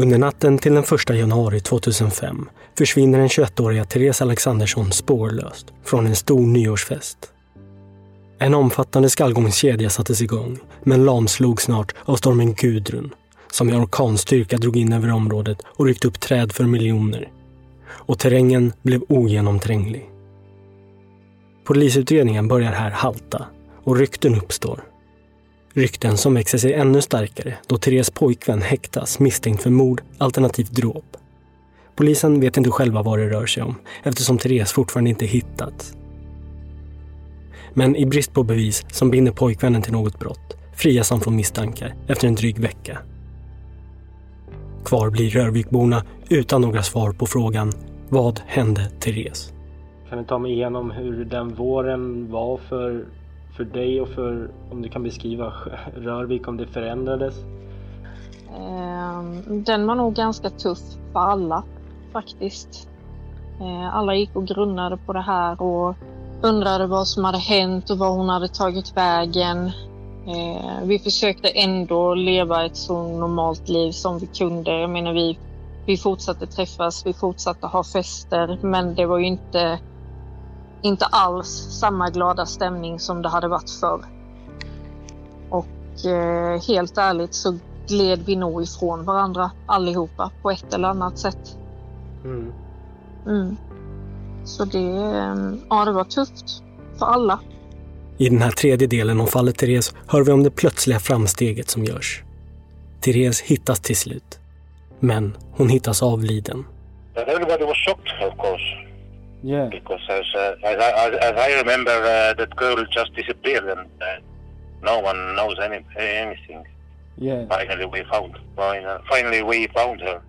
Under natten till den 1 januari 2005 försvinner den 21-åriga Therese Alexandersson spårlöst från en stor nyårsfest. En omfattande skallgångskedja sattes igång, men lamslog snart av stormen Gudrun som i orkanstyrka drog in över området och ryckte upp träd för miljoner. Och terrängen blev ogenomtränglig. Polisutredningen börjar här halta och rykten uppstår. Rykten som växer sig ännu starkare då Therese pojkvän häktas misstänkt för mord alternativt dråp. Polisen vet inte själva vad det rör sig om eftersom Therese fortfarande inte hittats. Men i brist på bevis som binder pojkvännen till något brott frias han från misstankar efter en dryg vecka. Kvar blir Rörvikborna utan några svar på frågan Vad hände Therese? Kan du ta mig igenom hur den våren var för, för dig och för, om du kan beskriva Rörvik, om det förändrades? Ehm, den var nog ganska tuff för alla faktiskt. Ehm, alla gick och grunnade på det här och undrade vad som hade hänt och var hon hade tagit vägen. Ehm, vi försökte ändå leva ett så normalt liv som vi kunde. Jag menar, vi, vi fortsatte träffas, vi fortsatte ha fester, men det var ju inte, inte alls samma glada stämning som det hade varit förr. Och eh, helt ärligt så gled vi nog ifrån varandra allihopa på ett eller annat sätt. Mm. Mm. Så det, eh, ja, det var tufft för alla. I den här tredje delen om fallet Therese hör vi om det plötsliga framsteget som görs. Therese hittas till slut. Men hon hittas avliden. Everybody was shocked, of course. Yeah. Because as, uh, as, I, as I remember, uh, that girl just disappeared and uh, no one knows any, anything. Yeah. Finally we found, finally we found her.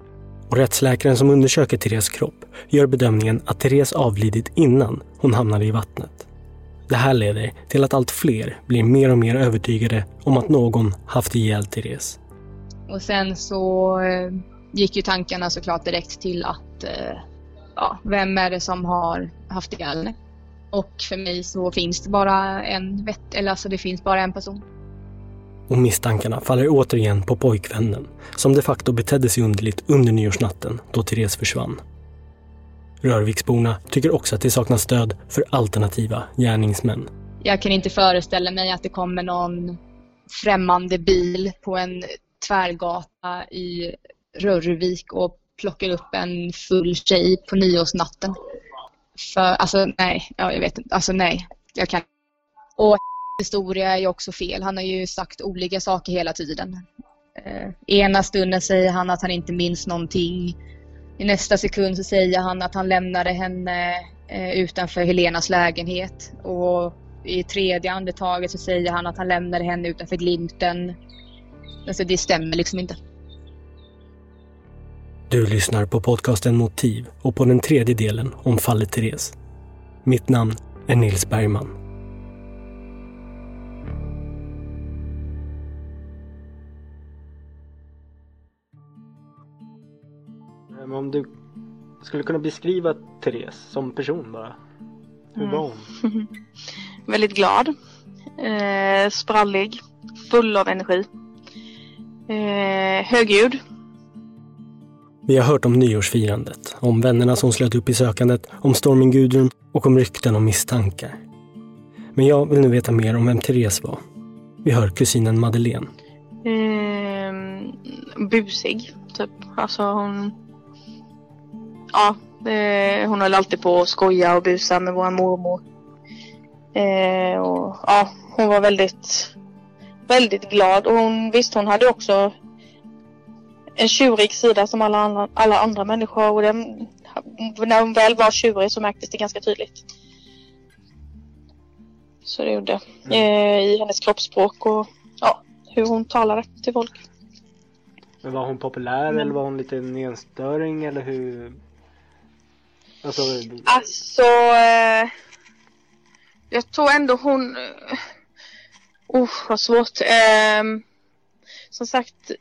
Och rättsläkaren som undersöker Therese kropp gör bedömningen att Therese avlidit innan hon hamnade i vattnet. Det här leder till att allt fler blir mer och mer övertygade om att någon haft ihjäl Therese. Och sen så eh, gick ju tankarna såklart direkt till att eh, ja, vem är det som har haft ihjäl henne? Och för mig så finns det bara en vett, eller alltså det finns bara en person. Och misstankarna faller återigen på pojkvännen som de facto betedde sig underligt under nyårsnatten då Therese försvann. Rörviksborna tycker också att det saknas stöd för alternativa gärningsmän. Jag kan inte föreställa mig att det kommer någon främmande bil på en tvärgata i Rörvik och plockar upp en full tjej på nyårsnatten. För alltså nej, ja, jag vet inte, alltså nej, jag kan Och historia är ju också fel. Han har ju sagt olika saker hela tiden. Eh, ena stunden säger han att han inte minns någonting. I nästa sekund så säger han att han lämnade henne eh, utanför Helenas lägenhet och i tredje andetaget så säger han att han lämnade henne utanför Glimten. Alltså det stämmer liksom inte. Du lyssnar på podcasten Motiv och på den tredje delen om fallet Therese. Mitt namn är Nils Bergman. Men om du skulle kunna beskriva Therese som person bara. Hur mm. var hon? Väldigt glad. Eh, sprallig. Full av energi. Eh, högljudd. Vi har hört om nyårsfirandet, om vännerna som slöt upp i sökandet, om stormen Gudrun och om rykten om misstankar. Men jag vill nu veta mer om vem Therese var. Vi hör kusinen Madeleine. Eh, busig, typ. Alltså hon ja, eh, hon höll alltid på att skoja och busa med vår mormor. Eh, och, ja, hon var väldigt, väldigt glad och hon visst hon hade också en tjurig sida som alla andra, alla andra människor och den, när hon väl var tjurig så märktes det ganska tydligt. Så det gjorde mm. eh, i hennes kroppsspråk och ja, hur hon talade till folk. Men var hon populär mm. eller var hon lite nenstöring eller hur Alltså, alltså eh, jag tror ändå hon... Uh, vad svårt. Eh, som sagt,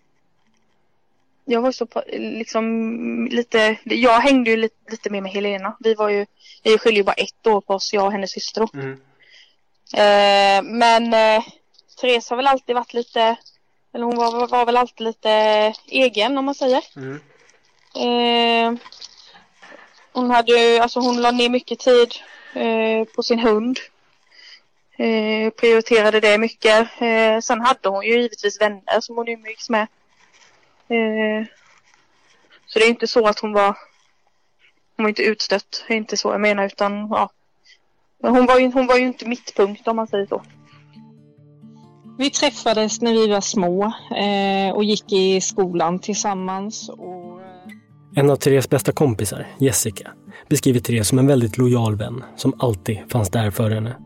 jag var så liksom lite, jag hängde ju lite, lite mer med Helena. Vi var ju, vi skiljer ju bara ett år på oss, jag och hennes syster. Mm. Eh, men eh, Therese har väl alltid varit lite Eller hon var, var väl alltid lite egen om man säger. Mm. Eh, hon hade alltså hon la ner mycket tid eh, på sin hund. Eh, prioriterade det mycket. Eh, sen hade hon ju givetvis vänner som hon umgicks med. Eh, så det är inte så att hon var hon var inte utstött, det är inte så jag menar utan ja. Men hon var ju, hon var ju inte mittpunkt om man säger så. Vi träffades när vi var små eh, och gick i skolan tillsammans. Och, eh, En av Therese bästa kompisar, Jessica, beskriver Therese som en väldigt lojal vän som alltid fanns där för henne.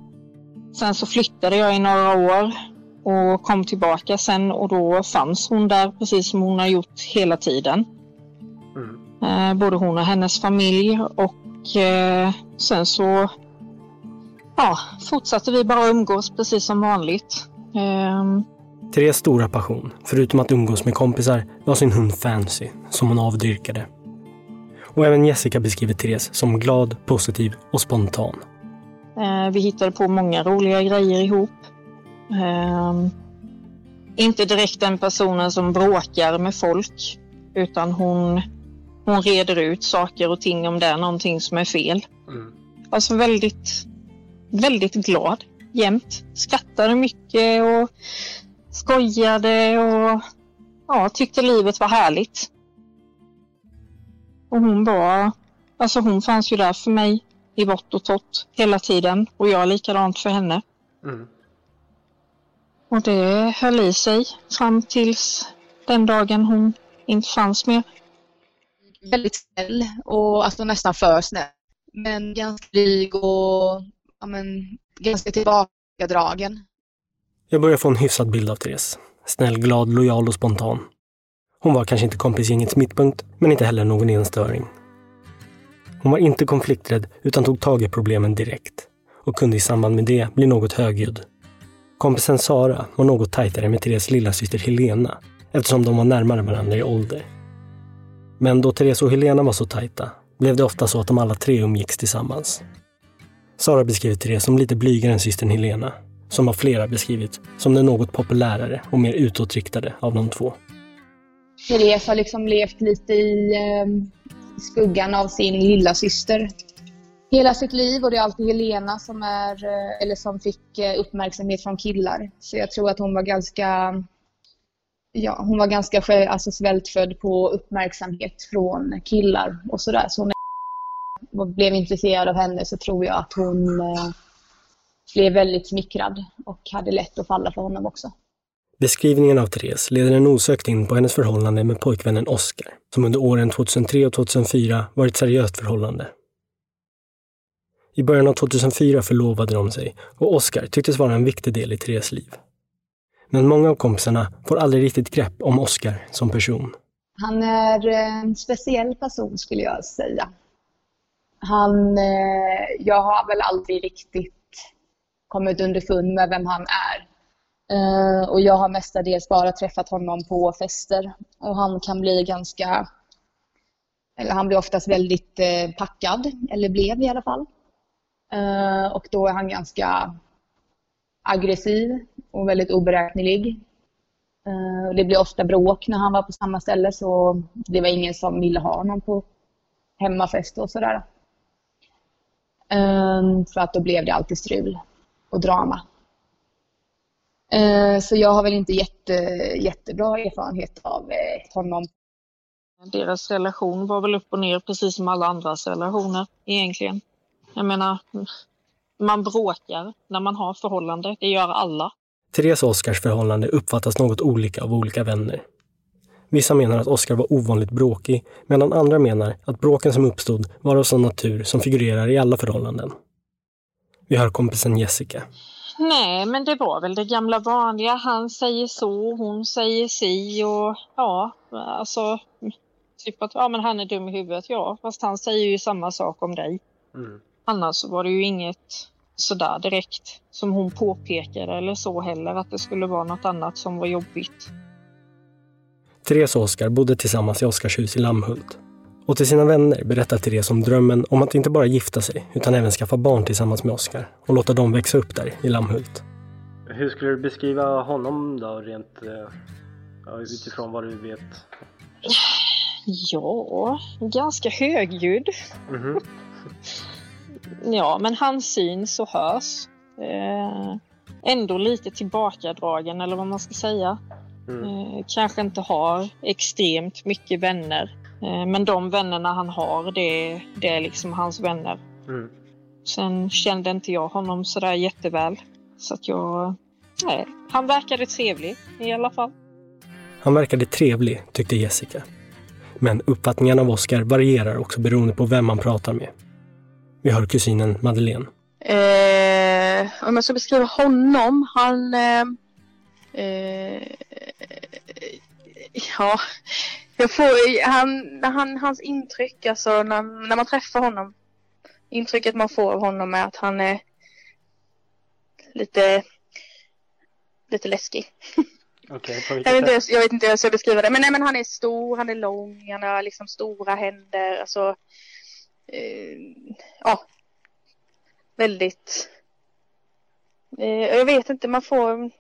Sen så flyttade jag i några år och kom tillbaka sen och då fanns hon där precis som hon har gjort hela tiden. Mm. Eh, både hon och hennes familj och eh, sen så ja, fortsatte vi bara umgås precis som vanligt. Eh, Therese stora passion, förutom att umgås med kompisar, var sin hund Fancy, som hon avdyrkade. Och även Jessica beskriver Therese som glad, positiv och spontan. Eh, vi hittade på många roliga grejer ihop. Eh, inte direkt den personen som bråkar med folk, utan hon, hon reder ut saker och ting om det är någonting som är fel. Mm. Alltså väldigt, väldigt glad jämt. Skrattade mycket och skojade och ja, tyckte livet var härligt. Och hon var, alltså hon fanns ju där för mig i vått och torrt hela tiden och jag likadant för henne. Mm. Och det höll i sig fram tills den dagen hon inte fanns mer. Väldigt snäll och alltså nästan för snäll. Men ganska dryg och ja, men, ganska tillbakadragen. Jag börjar få en hyfsad bild av Therese. Snäll, glad, lojal och spontan. Hon var kanske inte kompisgängets mittpunkt, men inte heller någon enstöring. Hon var inte konflikträdd utan tog tag i problemen direkt och kunde i samband med det bli något högljudd. Kompisen Sara var något tajtare med Therese lillasyster Helena eftersom de var närmare varandra i ålder. Men då Therese och Helena var så tajta blev det ofta så att de alla tre umgicks tillsammans. Sara beskriver Therese som lite blygare än systern Helena, som av flera beskrivit som den något populärare och mer utåtriktade av de två. Therese har liksom levt lite i eh, skuggan av sin lilla syster hela sitt liv och det är alltid Helena som, är, eh, eller som fick eh, uppmärksamhet från killar. Så jag tror att hon var ganska Ja, hon var ganska alltså svältfödd på uppmärksamhet från killar och sådär. Så när jag blev intresserad av henne så tror jag att hon eh, blev väldigt smickrad och hade lätt att falla för honom också. Beskrivningen av Therese leder en osökt in på hennes förhållande med pojkvännen Oskar, som under åren 2003 och 2004 var ett seriöst förhållande. I början av 2004 förlovade de sig och Oscar tycktes vara en viktig del i Therese liv. Men många av kompisarna får aldrig riktigt grepp om Oscar som person. Han är eh, en speciell person skulle jag säga. Han, eh, jag har väl aldrig riktigt kommit underfund med vem han är. Eh, och jag har mestadels bara träffat honom på fester. Och han kan bli ganska, eller han blir oftast väldigt packad, eller blev i alla fall. Eh, och då är han ganska aggressiv och väldigt oberäknelig. Eh, det blev ofta bråk när han var på samma ställe så det var ingen som ville ha honom på hemmafest och sådär. Eh, för att då blev det alltid strul och drama. Så jag har väl inte jätte, jättebra erfarenhet av honom. Deras relation var väl upp och ner precis som alla andras relationer egentligen. Jag menar, man bråkar när man har förhållande. Det gör alla. Therese och Oskars förhållande uppfattas något olika av olika vänner. Vissa menar att Oskar var ovanligt bråkig, medan andra menar att bråken som uppstod var av sån natur som figurerar i alla förhållanden. Vi hör kompisen Jessica. Nej, men det var väl det gamla vanliga. Han säger så, hon säger si och ja, alltså typ att ja, men han är dum i huvudet. Ja, fast han säger ju samma sak om dig. Mm. Annars så var det ju inget sådär direkt som hon påpekade eller så heller att det skulle vara något annat som var jobbigt. Therese och Oskar bodde tillsammans i Oskarshus i Lammhult. Och till sina vänner berättar Therese om drömmen om att inte bara gifta sig utan även skaffa barn tillsammans med Oskar och låta dem växa upp där i Lammhult. Hur skulle du beskriva honom då rent eh, Ja, utifrån vad du vet. Ja, ganska högljudd. Mhm. Ja, men han syns och hörs. Eh, ändå lite tillbakadragen eller vad man ska säga. Mm. Eh, kanske inte har extremt mycket vänner. Eh, men de vännerna han har, det, det är liksom hans vänner. Mm. Sen kände inte jag honom sådär jätteväl. Så att jag... Nej, han verkade trevlig i alla fall. Han verkade trevlig, tyckte Jessica. Men uppfattningen av Oscar varierar också beroende på vem man pratar med. Vi hör kusinen Madeleine. Eh, om jag ska beskriva honom, han... Eh, eh, ja, jag får, han, han, hans intryck, alltså när, när man träffar honom. Intrycket man får av honom är att han är lite, lite läskig. Okej, på Jag vet, inte, jag vet inte hur jag ska beskriva det, men, nej, men han är stor, han är lång, han har liksom stora händer, alltså... Eh, ja. Väldigt... Eh, jag vet inte, man får,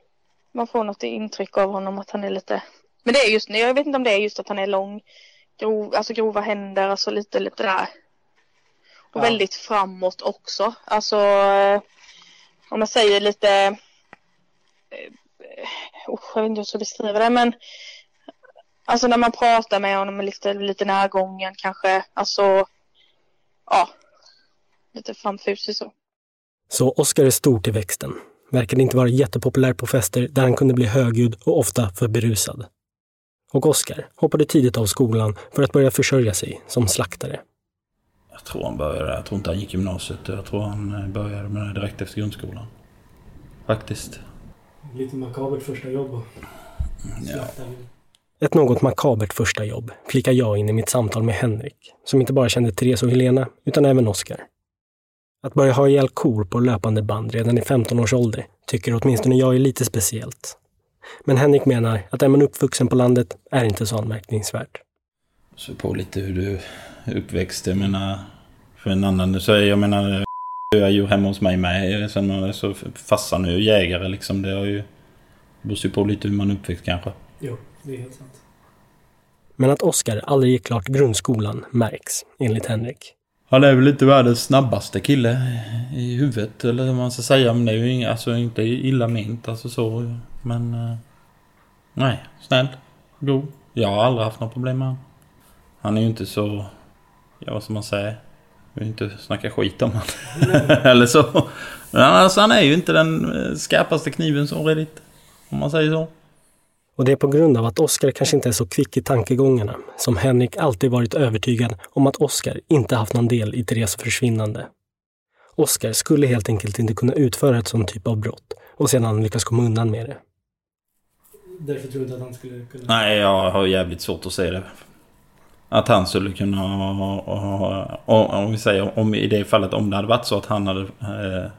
man får något intryck av honom att han är lite... Men det är just, jag vet inte om det är just att han är lång, grov, alltså grova händer, alltså lite, lite där. Och Ja. väldigt framåt också, alltså... Eh, om man säger lite... Oh, jag vet inte hur jag ska beskriva det, men alltså när man pratar med honom lite, lite närgången kanske, alltså ja, lite framfusig så. Så Oscar är stor till växten. Verkade inte vara jättepopulär på fester där han kunde bli högljudd och ofta för berusad. Och Oscar hoppade tidigt av skolan för att börja försörja sig som slaktare. Jag tror han började, jag tror inte han gick gymnasiet. Jag tror han eh, började med det direkt efter grundskolan. Faktiskt. Lite makabert första jobb. Ja. Ett något makabert första jobb flikar jag in i mitt samtal med Henrik, som inte bara kände Therese och Helena, utan även Oscar. Att börja ha ihjäl kor på löpande band redan i 15 års ålder tycker åtminstone jag är lite speciellt. Men Henrik menar att är man uppvuxen på landet är inte så anmärkningsvärt. Så på lite hur du uppväxt. Jag menar, för en annan så jag menar, jag är ju hemma hos mig med. Sen så farsan är ju jägare liksom. Det har ju, det beror ju på lite hur man är uppväxt kanske. Jo, det är helt sant. Men att Oscar aldrig gick klart grundskolan märks, enligt Henrik. Han är väl inte världens snabbaste kille i huvudet eller vad man ska säga. Men det är ju inga, alltså inte illa ment alltså så. Men... eh, Nej, snäll. God. Jag har aldrig haft något problem med honom. Han är ju inte så... Ja, vad ska man säga? Jag vill inte snacka skit om honom. eller så. Men alltså, han är ju inte den eh, skarpaste kniven som redigt. Om man säger så. Och det är på grund av att Oscar kanske inte är så kvick i tankegångarna som Henrik alltid varit övertygad om att Oscar inte haft någon del i Theres försvinnande. Oscar skulle helt enkelt inte kunna utföra ett sån typ av brott och sedan lyckas komma undan med det. Därför tror inte att han skulle kunna... Nej, jag har jävligt svårt att se det. Att han skulle kunna ha, om vi säger om i det fallet om det hade varit så att han hade eh,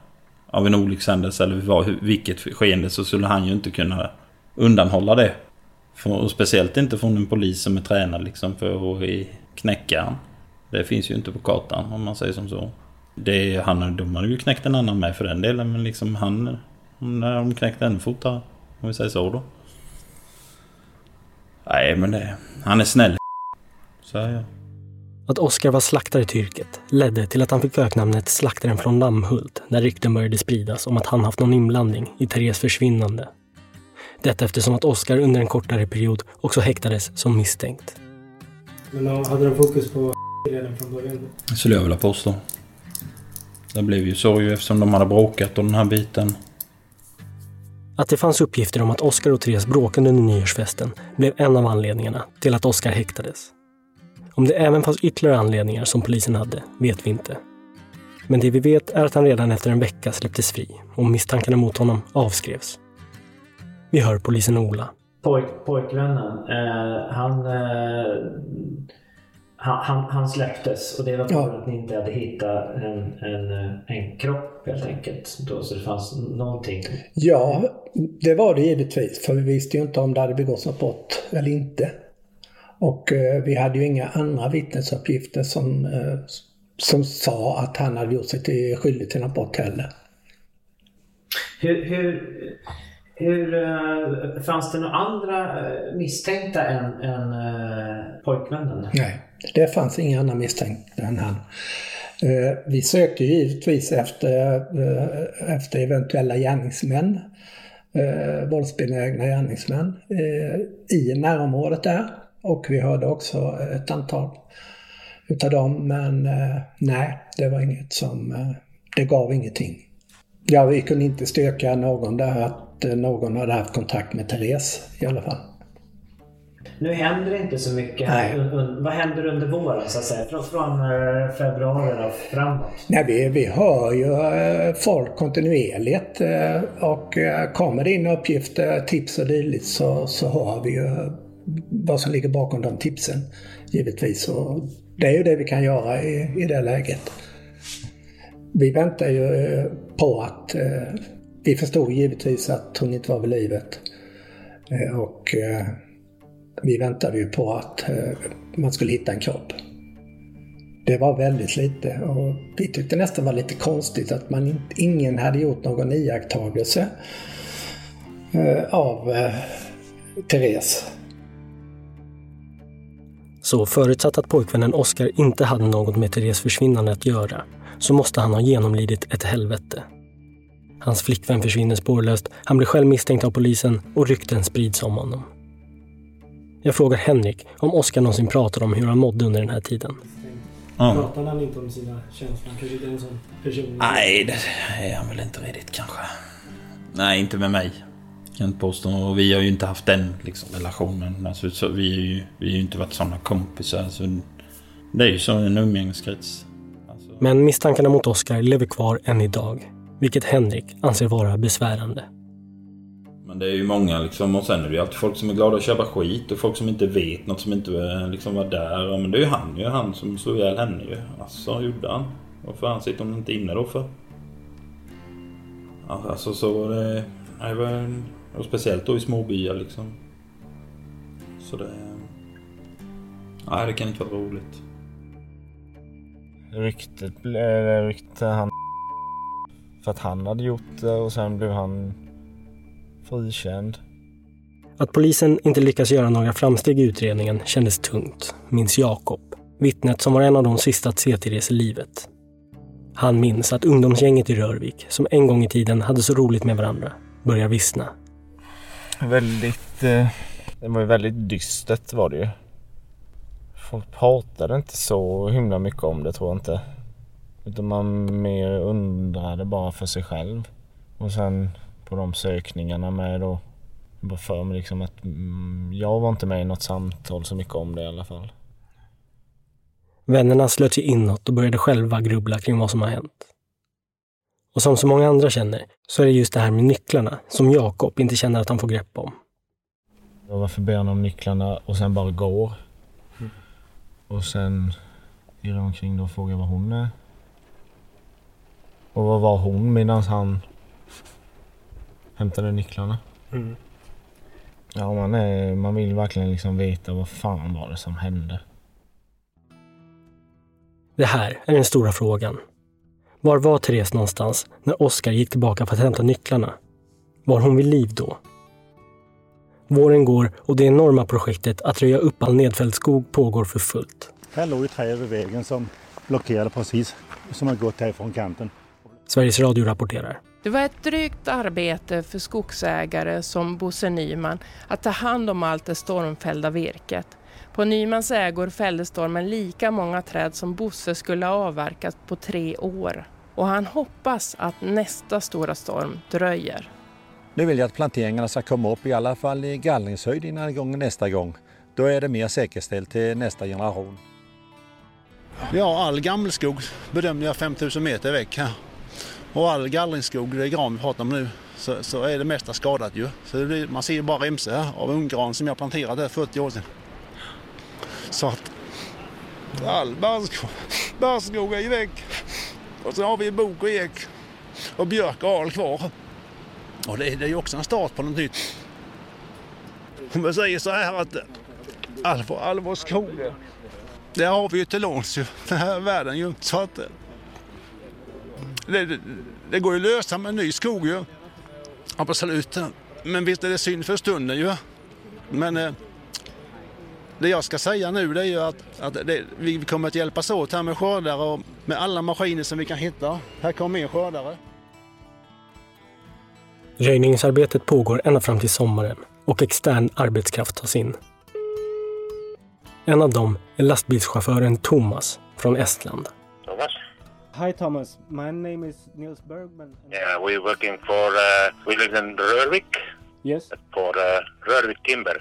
av en olyckshändelse eller vad, vilket skeende så skulle han ju inte kunna undanhålla det. För, och speciellt inte från en polis som är tränad liksom för att knäcka han. Det finns ju inte på kartan om man säger som så. Det, han, de hade ju knäckt en annan med för den delen men liksom han... När eh, de knäckte ännu fortare. Om vi säger så då. Nej men det... Han är snäll Så är jag. Att Oskar var slaktare till yrket ledde till att han fick öknamnet Slaktaren från Lammhult när rykten började spridas om att han haft någon inblandning i Theres försvinnande. Detta eftersom att Oscar under en kortare period också häktades som misstänkt. Men de- hade de fokus på redan från början? då? Skulle jag vilja påstå. Det blev ju så ju eftersom de hade bråkat om den här biten. Att det fanns uppgifter om att Oscar och Therese bråkade under nyårsfesten blev en av anledningarna till att Oscar häktades. Om det även fanns ytterligare anledningar som polisen hade vet vi inte. Men det vi vet är att han redan efter en vecka släpptes fri och misstankarna mot honom avskrevs. Vi hör polisen Ola. Pojk, pojkvännen, eh, han, eh, han, han, han släpptes och det var för Ja. att ni inte hade hittat en, en, eh, en kropp helt enkelt. Då, så det fanns någonting. Ja, det var det givetvis. För vi visste ju inte om det hade begåtts något brott eller inte. Och eh, vi hade ju inga andra vittnesuppgifter som, eh, som sa att han hade gjort sig till, skyldig till något brott heller. Hur, hur, hur, eh, fanns det några andra eh, misstänkta än, än eh, pojkvännen? Nej, det fanns inga andra misstänkta än han. Vi sökte givetvis efter, efter eventuella gärningsmän, våldsbenägna gärningsmän i närområdet där. Och vi hörde också ett antal utav dem, men nej, det var inget som, det gav ingenting. Ja, vi kunde inte styrka någon där att någon hade haft kontakt med Therese i alla fall. Nu händer det inte så mycket. Här. Vad händer under våren så att säga? Från, från eh, februari och framåt? Nej, vi, vi hör ju eh, folk kontinuerligt eh, och kommer det in uppgifter, tips och dylikt så, så hör vi ju vad som ligger bakom de tipsen givetvis. Och det är ju det vi kan göra i, i det läget. Vi väntar ju på att vi förstod givetvis att hon inte var vid livet. Eh, och eh, vi väntade ju på att eh, man skulle hitta en kropp. Det var väldigt lite och vi tyckte nästan var lite konstigt att man ingen hade gjort någon iakttagelse av Therese. Så förutsatt att pojkvännen Oskar inte hade något med Therese försvinnande att göra så måste han ha genomlidit ett helvete. Hans flickvän försvinner spårlöst, han blir själv misstänkt av polisen och rykten sprids om honom. Jag frågar Henrik om Oskar någonsin pratar om hur han mådde under den här tiden. Ja. Pratar han inte om sina känslor? Han kanske inte är en sån person? Nej, det är han väl inte riktigt kanske. Nej, inte med mig. Kan inte påstå. Och vi har ju inte haft den liksom, relationen. Alltså, så vi, är ju, vi har ju inte varit sådana kompisar. Så det är ju så en umgängeskrets. Alltså. Men misstankarna mot Oskar lever kvar än idag. Vilket Henrik anser vara besvärande. Men det är ju många liksom och sen är det ju alltid folk som är glada att köpa skit och folk som inte vet något som inte liksom var där. Men det är ju han ju, han som slog ihjäl henne ju. Alltså gjorde han. Varför han sitter hon inte inne då för? Alltså så var det... Det var, och speciellt då i småbyar liksom. Så det... Nej, det kan inte vara roligt. Ryktet blev... Rykte han... För att han hade gjort det och sen blev han frikänd. Att polisen inte lyckas göra några framsteg i utredningen kändes tungt, minns Jakob. Vittnet som var en av de sista att se Therese i livet. Han minns att ungdomsgänget i Rörvik, som en gång i tiden hade så roligt med varandra, börjar vissna. Väldigt... Eh, det var ju väldigt dystert var det ju. Folk pratade inte så himla mycket om det tror jag inte. Utan man mer undrade bara för sig själv. Och sen på de sökningarna med då. Jag bara för mig liksom att mm, jag var inte med i något samtal så mycket om det i alla fall. Vännerna slöt sig inåt och började själva grubbla kring vad som har hänt. Och som så många andra känner så är det just det här med nycklarna som Jakob inte känner att han får grepp om. varför ber han om nycklarna och sen bara går? Och sen irrar omkring och frågar var hon är. Och vad var hon medan han hämtade nycklarna. Mm. Ja, man, är, man vill verkligen liksom veta vad fan var det som hände. Det här är den stora frågan. Var var Therese någonstans när Oskar gick tillbaka för att hämta nycklarna? Var hon vid liv då? Våren går och det enorma projektet att röja upp all nedfälld skog pågår för fullt. Här låg ju träd vid vägen som blockerade precis, som har gått härifrån kanten. Sveriges Radio rapporterar. Det var ett drygt arbete för skogsägare som Bosse Nyman att ta hand om allt det stormfällda virket. På Nymans ägor fällde stormen lika många träd som Bosse skulle ha avverkat på tre år. Och han hoppas att nästa stora storm dröjer. Nu vill jag att planteringarna ska komma upp i alla fall i gallringshöjd innan gången nästa gång. Då är det mer säkerställt till nästa generation. Ja, all gammelskog bedömde jag 5000 meter väck här. Och all gallringsskog, det är gran vi pratar om nu, så, så är det mesta skadat ju. Så blir, man ser ju bara remsor här av unggran som jag planterade där 40 år sedan. Så att all barrskog, är ju väck. Och så har vi bok och ek och björk och al kvar. Och det, det är ju också en start på något typ. nytt. Om man säger så här att all, all vår skog, det har vi ju till låns ju, den här världen ju. Så att det, det, går ju att lösa med ny skog ju. Absolut. Men visst är det synd för stunden ju. Men eh, det jag ska säga nu det är ju att, att det, vi kommer att hjälpas åt här med skördare och med alla maskiner som vi kan hitta. Här kommer en skördare. Röjningsarbetet pågår ända fram till sommaren och extern arbetskraft tas in. En av dem är lastbilschauffören Thomas från Estland. Hi Thomas, my name is Niels Bergman. Yeah, we're working for, uh, we live in Rörvik Yes. for uh, Rörvik Timber.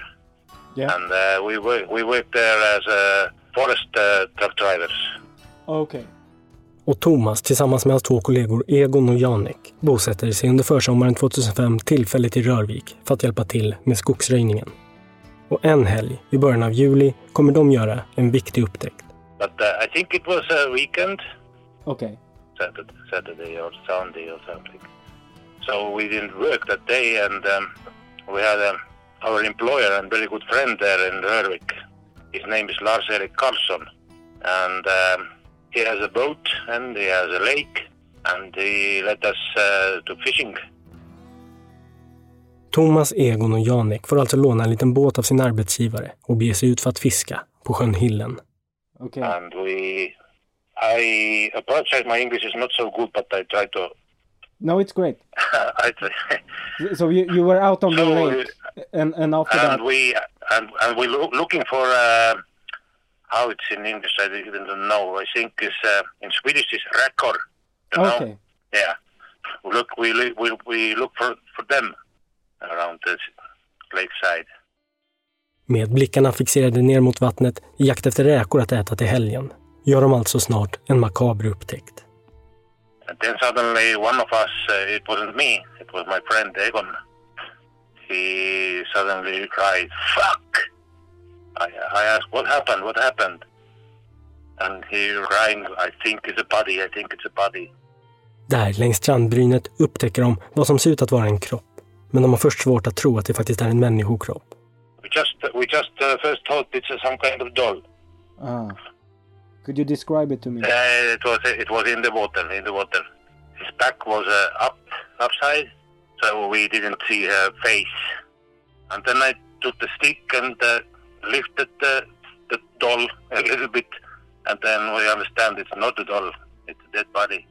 Yeah. And uh, we, work, we work there as uh, forest uh, truck drivers. Okay. Och Thomas tillsammans med hans två kollegor Egon och Janek bosätter sig under försommaren 2005 tillfälligt i Rörvik för att hjälpa till med skogsröjningen. Och en helg i början av juli kommer de göra en viktig upptäckt. But uh, I think it was a weekend, Okay. Saturday, Saturday or Sunday or something. So we didn't work that day, and um, we had um, our employer and very good friend there in Rörvik. His name is Lars Erik Karlsson, and um, he has a boat and he has a lake, and he let us uh, to fishing. Thomas, Egon och Janek får alltså låna en liten båt av sin arbetsgivare och bege sig ut för att fiska på sjön Hillen. Okay. And we, I apologize, my English is not so good, but I try to. No, it's great. I try. So you, you were out on the So, lake, and and after that, and we and, and we loo- looking for uh, how it's in English. I even don't know. I think is uh, in Swedish is record. You know? okay, Yeah. Look we we we look for for them around the lakeside. Med blickarna fixerade ner mot vattnet i jakt efter räkor att äta till helgen gör de alltså snart en makaber upptäckt. Then suddenly one of us, uh, it wasn't me, it was my friend Egon. He suddenly cried, "Fuck!" I, I asked, "What happened? What happened?" And he crying, "I think it's a body. I think it's a body." Där längs strandbrynet upptäcker de vad som ser ut att vara en kropp. Men de har först svårt att tro att det faktiskt är en människokropp. We just we just uh, first thought it's some kind of doll. ah, could you describe it to me? Uh, it was it was in the water, in the water. His back was uh, up, upside, so we didn't see her face. And then I took the stick and uh, lifted the the doll a little bit, and then we understand it's not a doll; it's a dead body.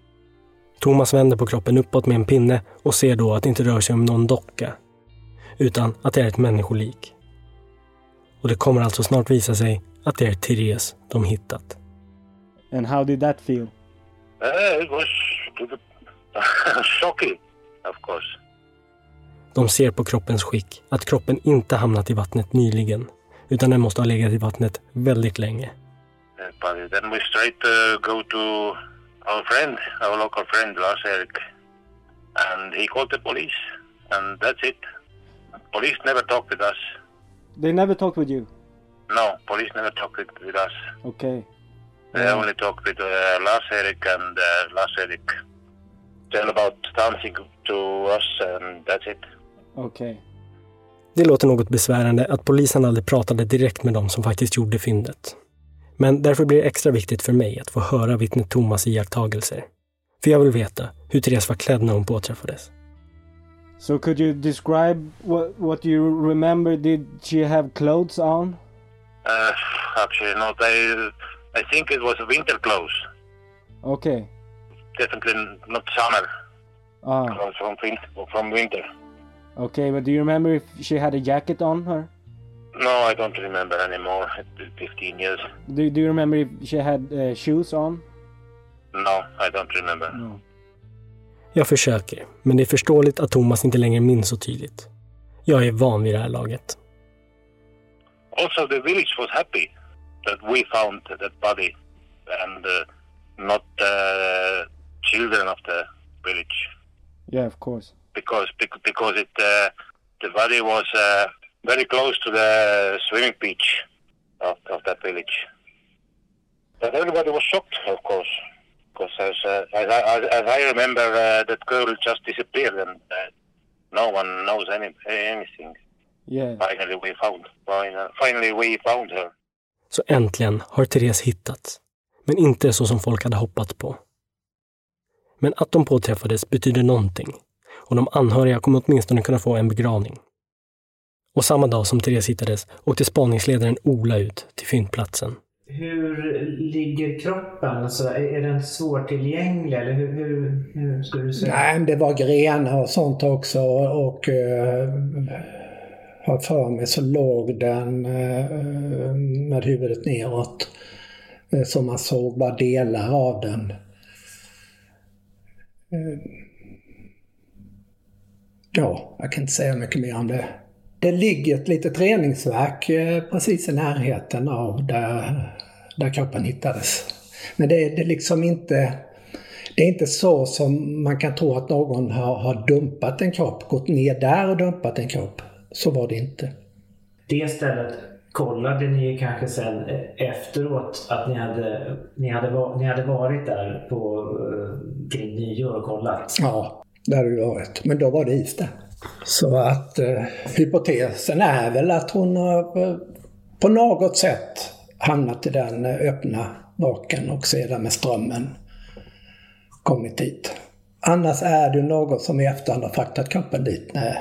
Thomas vänder på kroppen uppåt med en pinne och ser då att det inte rör sig om någon docka. Utan att det är ett människolik. Och det kommer alltså snart visa sig att det är Therese de hittat. And how did that feel? Uh, it was shocking, of course. De ser på kroppens skick att kroppen inte hamnat i vattnet nyligen. Utan den måste ha legat i vattnet väldigt länge. Uh, But then we straight uh, go to our friend, our local friend Lars Erik, and he called the police, and that's it. Police never talked with us. They never talked with you. No, police never talked with, with us. Okay. They only talked with uh, Lars Erik, and uh, Lars Erik tell about something to us, and that's it. Okay. Det låter något besvärande att polisen aldrig pratade direkt med dem som faktiskt gjorde fyndet. Men därför blir det extra viktigt för mig att få höra vittnet Thomas iakttagelser. För jag vill veta hur Therese var klädd när hon påträffades. So could you describe what what you remember? Did she have clothes on? Uh, actually, not. I, I think it was winter clothes. Okay. Definitely not summer. Ah. Clothes from, win- from winter. Okay, but do you remember if she had a jacket on her? No, I don't remember anymore. It's been 15 years. Do, do you remember if she had uh, shoes on? No, I don't remember. No. Jag försöker, men det är förståeligt att Thomas inte längre minns så tydligt. Jag är van vid det här laget. Also, the village was happy that we found that body and uh, not uh, children of the village Yeah, of course. because because it uh, the body was uh, very close to the swimming beach of, of that village. But everybody was shocked, of course, because as uh, as, I, as, as I remember, uh, that girl just disappeared and uh, no one knows any anything. Yeah. Finally, we found. Finally we found her. Så äntligen har Therese hittats. Men inte så som folk hade hoppats på. Men att de påträffades betyder någonting. och de anhöriga kommer åtminstone kunna få en begravning. Och samma dag som Therese hittades åkte spaningsledaren Ola ut till fyndplatsen. Hur ligger kroppen? Alltså, är den svårtillgänglig eller hur, hur, hur skulle du säga? Nej, det var grenar och sånt också och uh, har för mig så låg den eh, med huvudet neråt. Eh, så man såg bara delar av den. Eh, ja, jag kan inte säga mycket mer om det. Det ligger ett litet reningsverk precis i närheten av där där kroppen hittades. Men det, det är liksom inte det är inte så som man kan tro att någon har, har dumpat en kropp, gått ner där och dumpat en kropp. Så var det inte. Det stället kollade ni kanske sen efteråt att ni hade, ni hade, ni hade varit där på, eh, kring nyår och kollat? Ja, det hade vi varit. Men då var det is där. Så att eh, hypotesen är väl att hon har eh, på något sätt hamnat i den öppna baken och sedan med strömmen kommit dit. Annars är det någon som i efterhand har fraktat kroppen dit när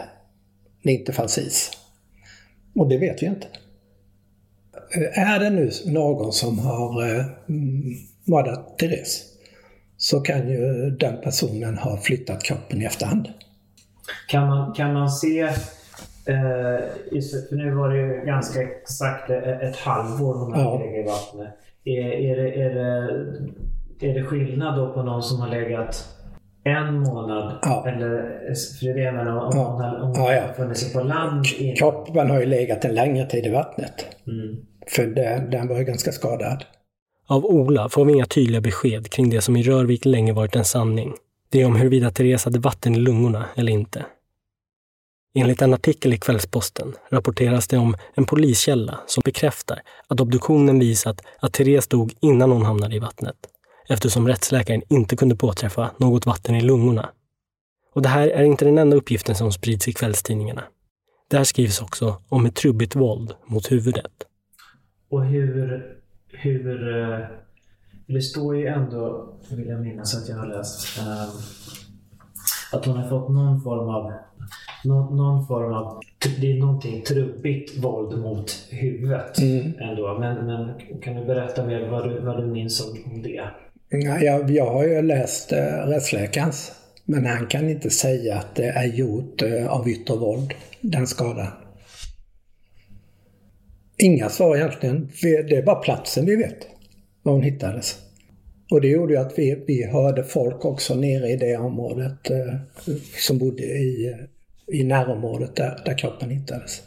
det inte fanns is. Och det vet vi inte. Är det nu någon som har eh, mördat Therese så kan ju den personen ha flyttat kroppen i efterhand. Kan man, kan man se Eh, för nu var det ju ganska exakt ett halvår hon hade ja. legat i vattnet. Är, är, det, är, det, är det skillnad då på någon som har legat en månad? Ja. Eller, för det är det jag menar, om, ja. hon, om ja, ja. funnit sig på land? In... Kroppen har ju legat en längre tid i vattnet. Mm. För det, den var ju ganska skadad. Av Ola får vi inga tydliga besked kring det som i Rörvik länge varit en sanning. Det är om huruvida Therese hade vatten i lungorna eller inte. Enligt en artikel i Kvällsposten rapporteras det om en poliskälla som bekräftar att obduktionen visat att Therese dog innan hon hamnade i vattnet, eftersom rättsläkaren inte kunde påträffa något vatten i lungorna. Och det här är inte den enda uppgiften som sprids i kvällstidningarna. Där skrivs också om ett trubbigt våld mot huvudet. Och hur, hur eh, det står ju ändå, vill jag minnas att jag har läst, um, att hon har fått någon form av någon, någon form av, det är någonting trubbigt våld mot huvudet mm. ändå. Men, men kan du berätta mer vad du, vad du minns om det? Ja, jag, jag har ju läst äh, rättsläkarens. Men han kan inte säga att det är gjort äh, av yttre våld, den skadan. Inga svar egentligen. Det är bara platsen vi vet var hon hittades. Och det gjorde ju att vi, vi hörde folk också nere i det området eh, som bodde i i närområdet där, där kroppen hittades.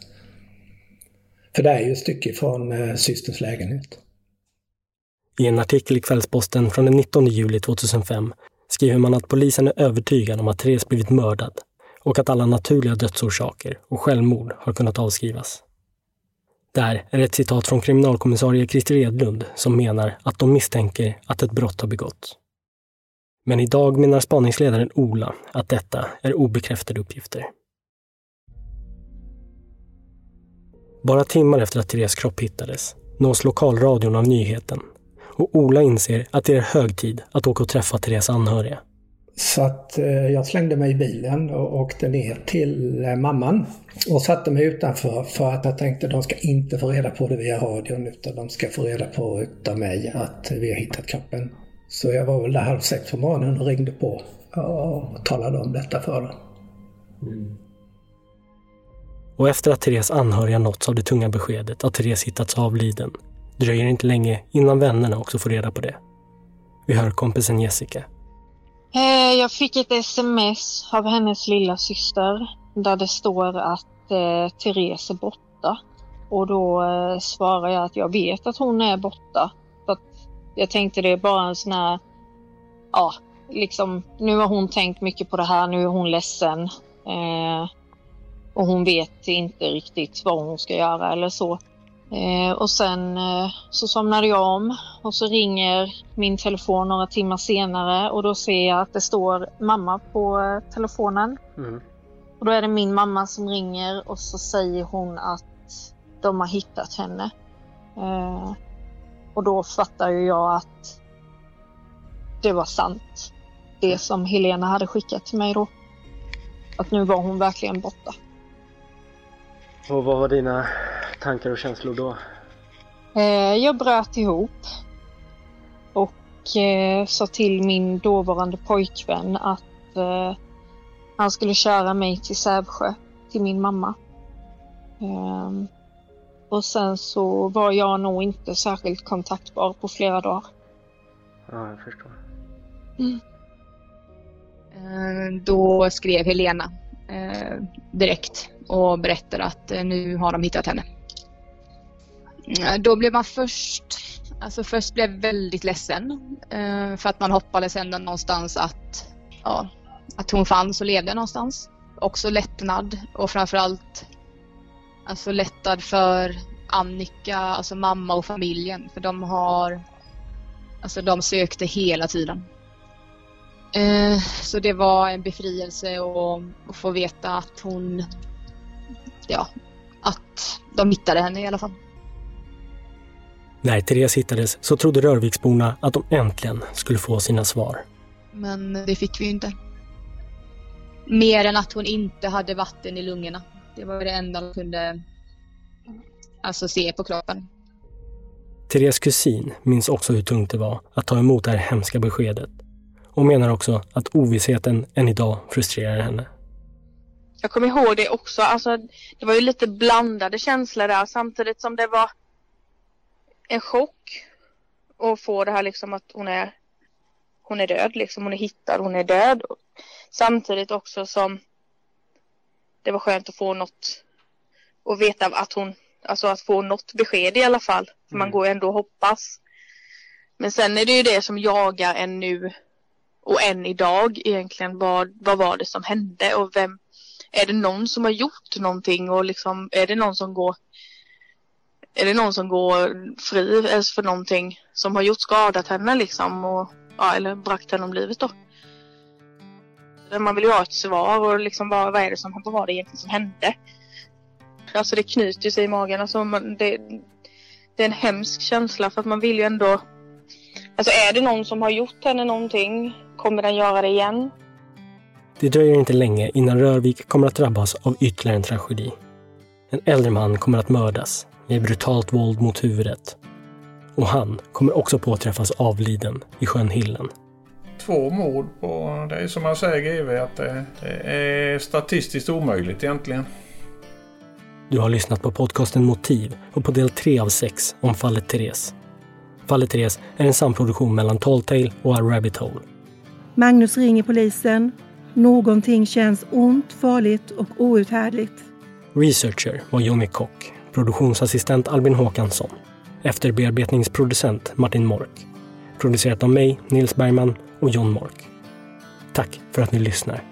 För det är ju ett stycke från eh, systerns lägenhet. I en artikel i Kvällsposten från den 19 juli 2005 skriver man att polisen är övertygad om att Therese blivit mördad och att alla naturliga dödsorsaker och självmord har kunnat avskrivas. Där är ett citat från kriminalkommissarie Christer Edlund som menar att de misstänker att ett brott har begåtts. Men idag menar spaningsledaren Ola att detta är obekräftade uppgifter. Bara timmar efter att Therese kropp hittades nås lokalradion av nyheten och Ola inser att det är hög tid att åka och träffa Therese anhöriga. Så att eh, jag slängde mig i bilen och åkte ner till eh, mamman och satte mig utanför för att jag tänkte att de ska inte få reda på det via radion utan de ska få reda på utav mig att vi har hittat kroppen. Så jag var väl där halv sex på morgonen och ringde på och talade om detta för dem. Mm. Och efter att Therese anhöriga nåtts av det tunga beskedet att Therese hittats avliden dröjer inte länge innan vännerna också får reda på det. Vi hör kompisen Jessica. Eh, jag fick ett sms av hennes lilla syster där det står att eh, Therese är borta. Och då eh, svarar jag att jag vet att hon är borta. För att jag tänkte det är bara en sån här, ja, liksom nu har hon tänkt mycket på det här, nu är hon ledsen. Eh, och hon vet inte riktigt vad hon ska göra eller så. Eh, och sen eh, så somnade jag om och så ringer min telefon några timmar senare och då ser jag att det står mamma på eh, telefonen. Mm. Och då är det min mamma som ringer och så säger hon att de har hittat henne. Eh, och då fattar ju jag att det var sant. Det som Helena hade skickat till mig då. att nu var hon verkligen borta. Och vad var dina tankar och känslor då? Eh, jag bröt ihop och eh, sa till min dåvarande pojkvän att eh, han skulle köra mig till Sävsjö, till min mamma. Ehm, och sen så var jag nog inte särskilt kontaktbar på flera dagar. Ja, jag förstår. Mm. Då skrev Helena direkt och berättar att eh, nu har de hittat henne. Eh, då blev man först, alltså först blev väldigt ledsen eh, för att man hoppades ändå någonstans att, ja, att hon fanns och levde någonstans. Också lättnad och framförallt alltså lättad för Annika, alltså mamma och familjen för de har, alltså de sökte hela tiden. Så det var en befrielse att få veta att hon, ja, att de hittade henne i alla fall. När Therese hittades så trodde Rörviksborna att de äntligen skulle få sina svar. Men det fick vi ju inte. Mer än att hon inte hade vatten i lungorna. Det var det enda de kunde alltså se på kroppen. Therese kusin minns också hur tungt det var att ta emot det här hemska beskedet och menar också att ovissheten än idag frustrerar henne. Jag kommer ihåg det också, alltså det var ju lite blandade känslor där samtidigt som det var en chock att få det här liksom att hon är hon är död liksom, hon är hittad, hon är död. Samtidigt också som det var skönt att få något och veta att hon, alltså att få något besked i alla fall. För man går ju ändå och hoppas. Men sen är det ju det som jagar en nu och än idag egentligen. Vad, vad var det som hände och vem, är det någon som har gjort någonting och liksom är det någon som går är det någon som går fri för någonting som har gjort skadat henne liksom och ja, eller bragt henne om livet då. Man vill ju ha ett svar och liksom vad, vad är det som vad var det egentligen som hände? Alltså det knyter sig i magen. Alltså man, det, det är en hemsk känsla för att man vill ju ändå Alltså är det någon som har gjort henne någonting? Kommer den göra det igen? Det dröjer inte länge innan Rörvik kommer att drabbas av ytterligare en tragedi. En äldre man kommer att mördas med brutalt våld mot huvudet. Och han kommer också påträffas avliden i sjön Hillen. Två mord på, det är som man säger GV att det, det är statistiskt omöjligt egentligen. Du har lyssnat på podcasten Motiv och på del 3 av 6 om fallet Therese. Fallet Therese är en samproduktion mellan Talltale och A Rabbit Hole. Magnus ringer polisen. Någonting känns ont, farligt och outhärdligt. Researcher var Johnny Kock, produktionsassistent Albin Håkansson, efterbearbetningsproducent Martin Mork, producerat av mig, Nils Bergman och John Mork. Tack för att ni lyssnar.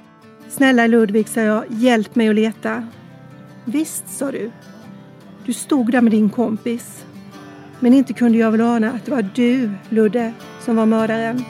Snälla Ludvig, sa jag, hjälp mig att leta. Visst, sa du. Du stod där med din kompis. Men inte kunde jag väl ana att det var du, Ludde, som var mördaren.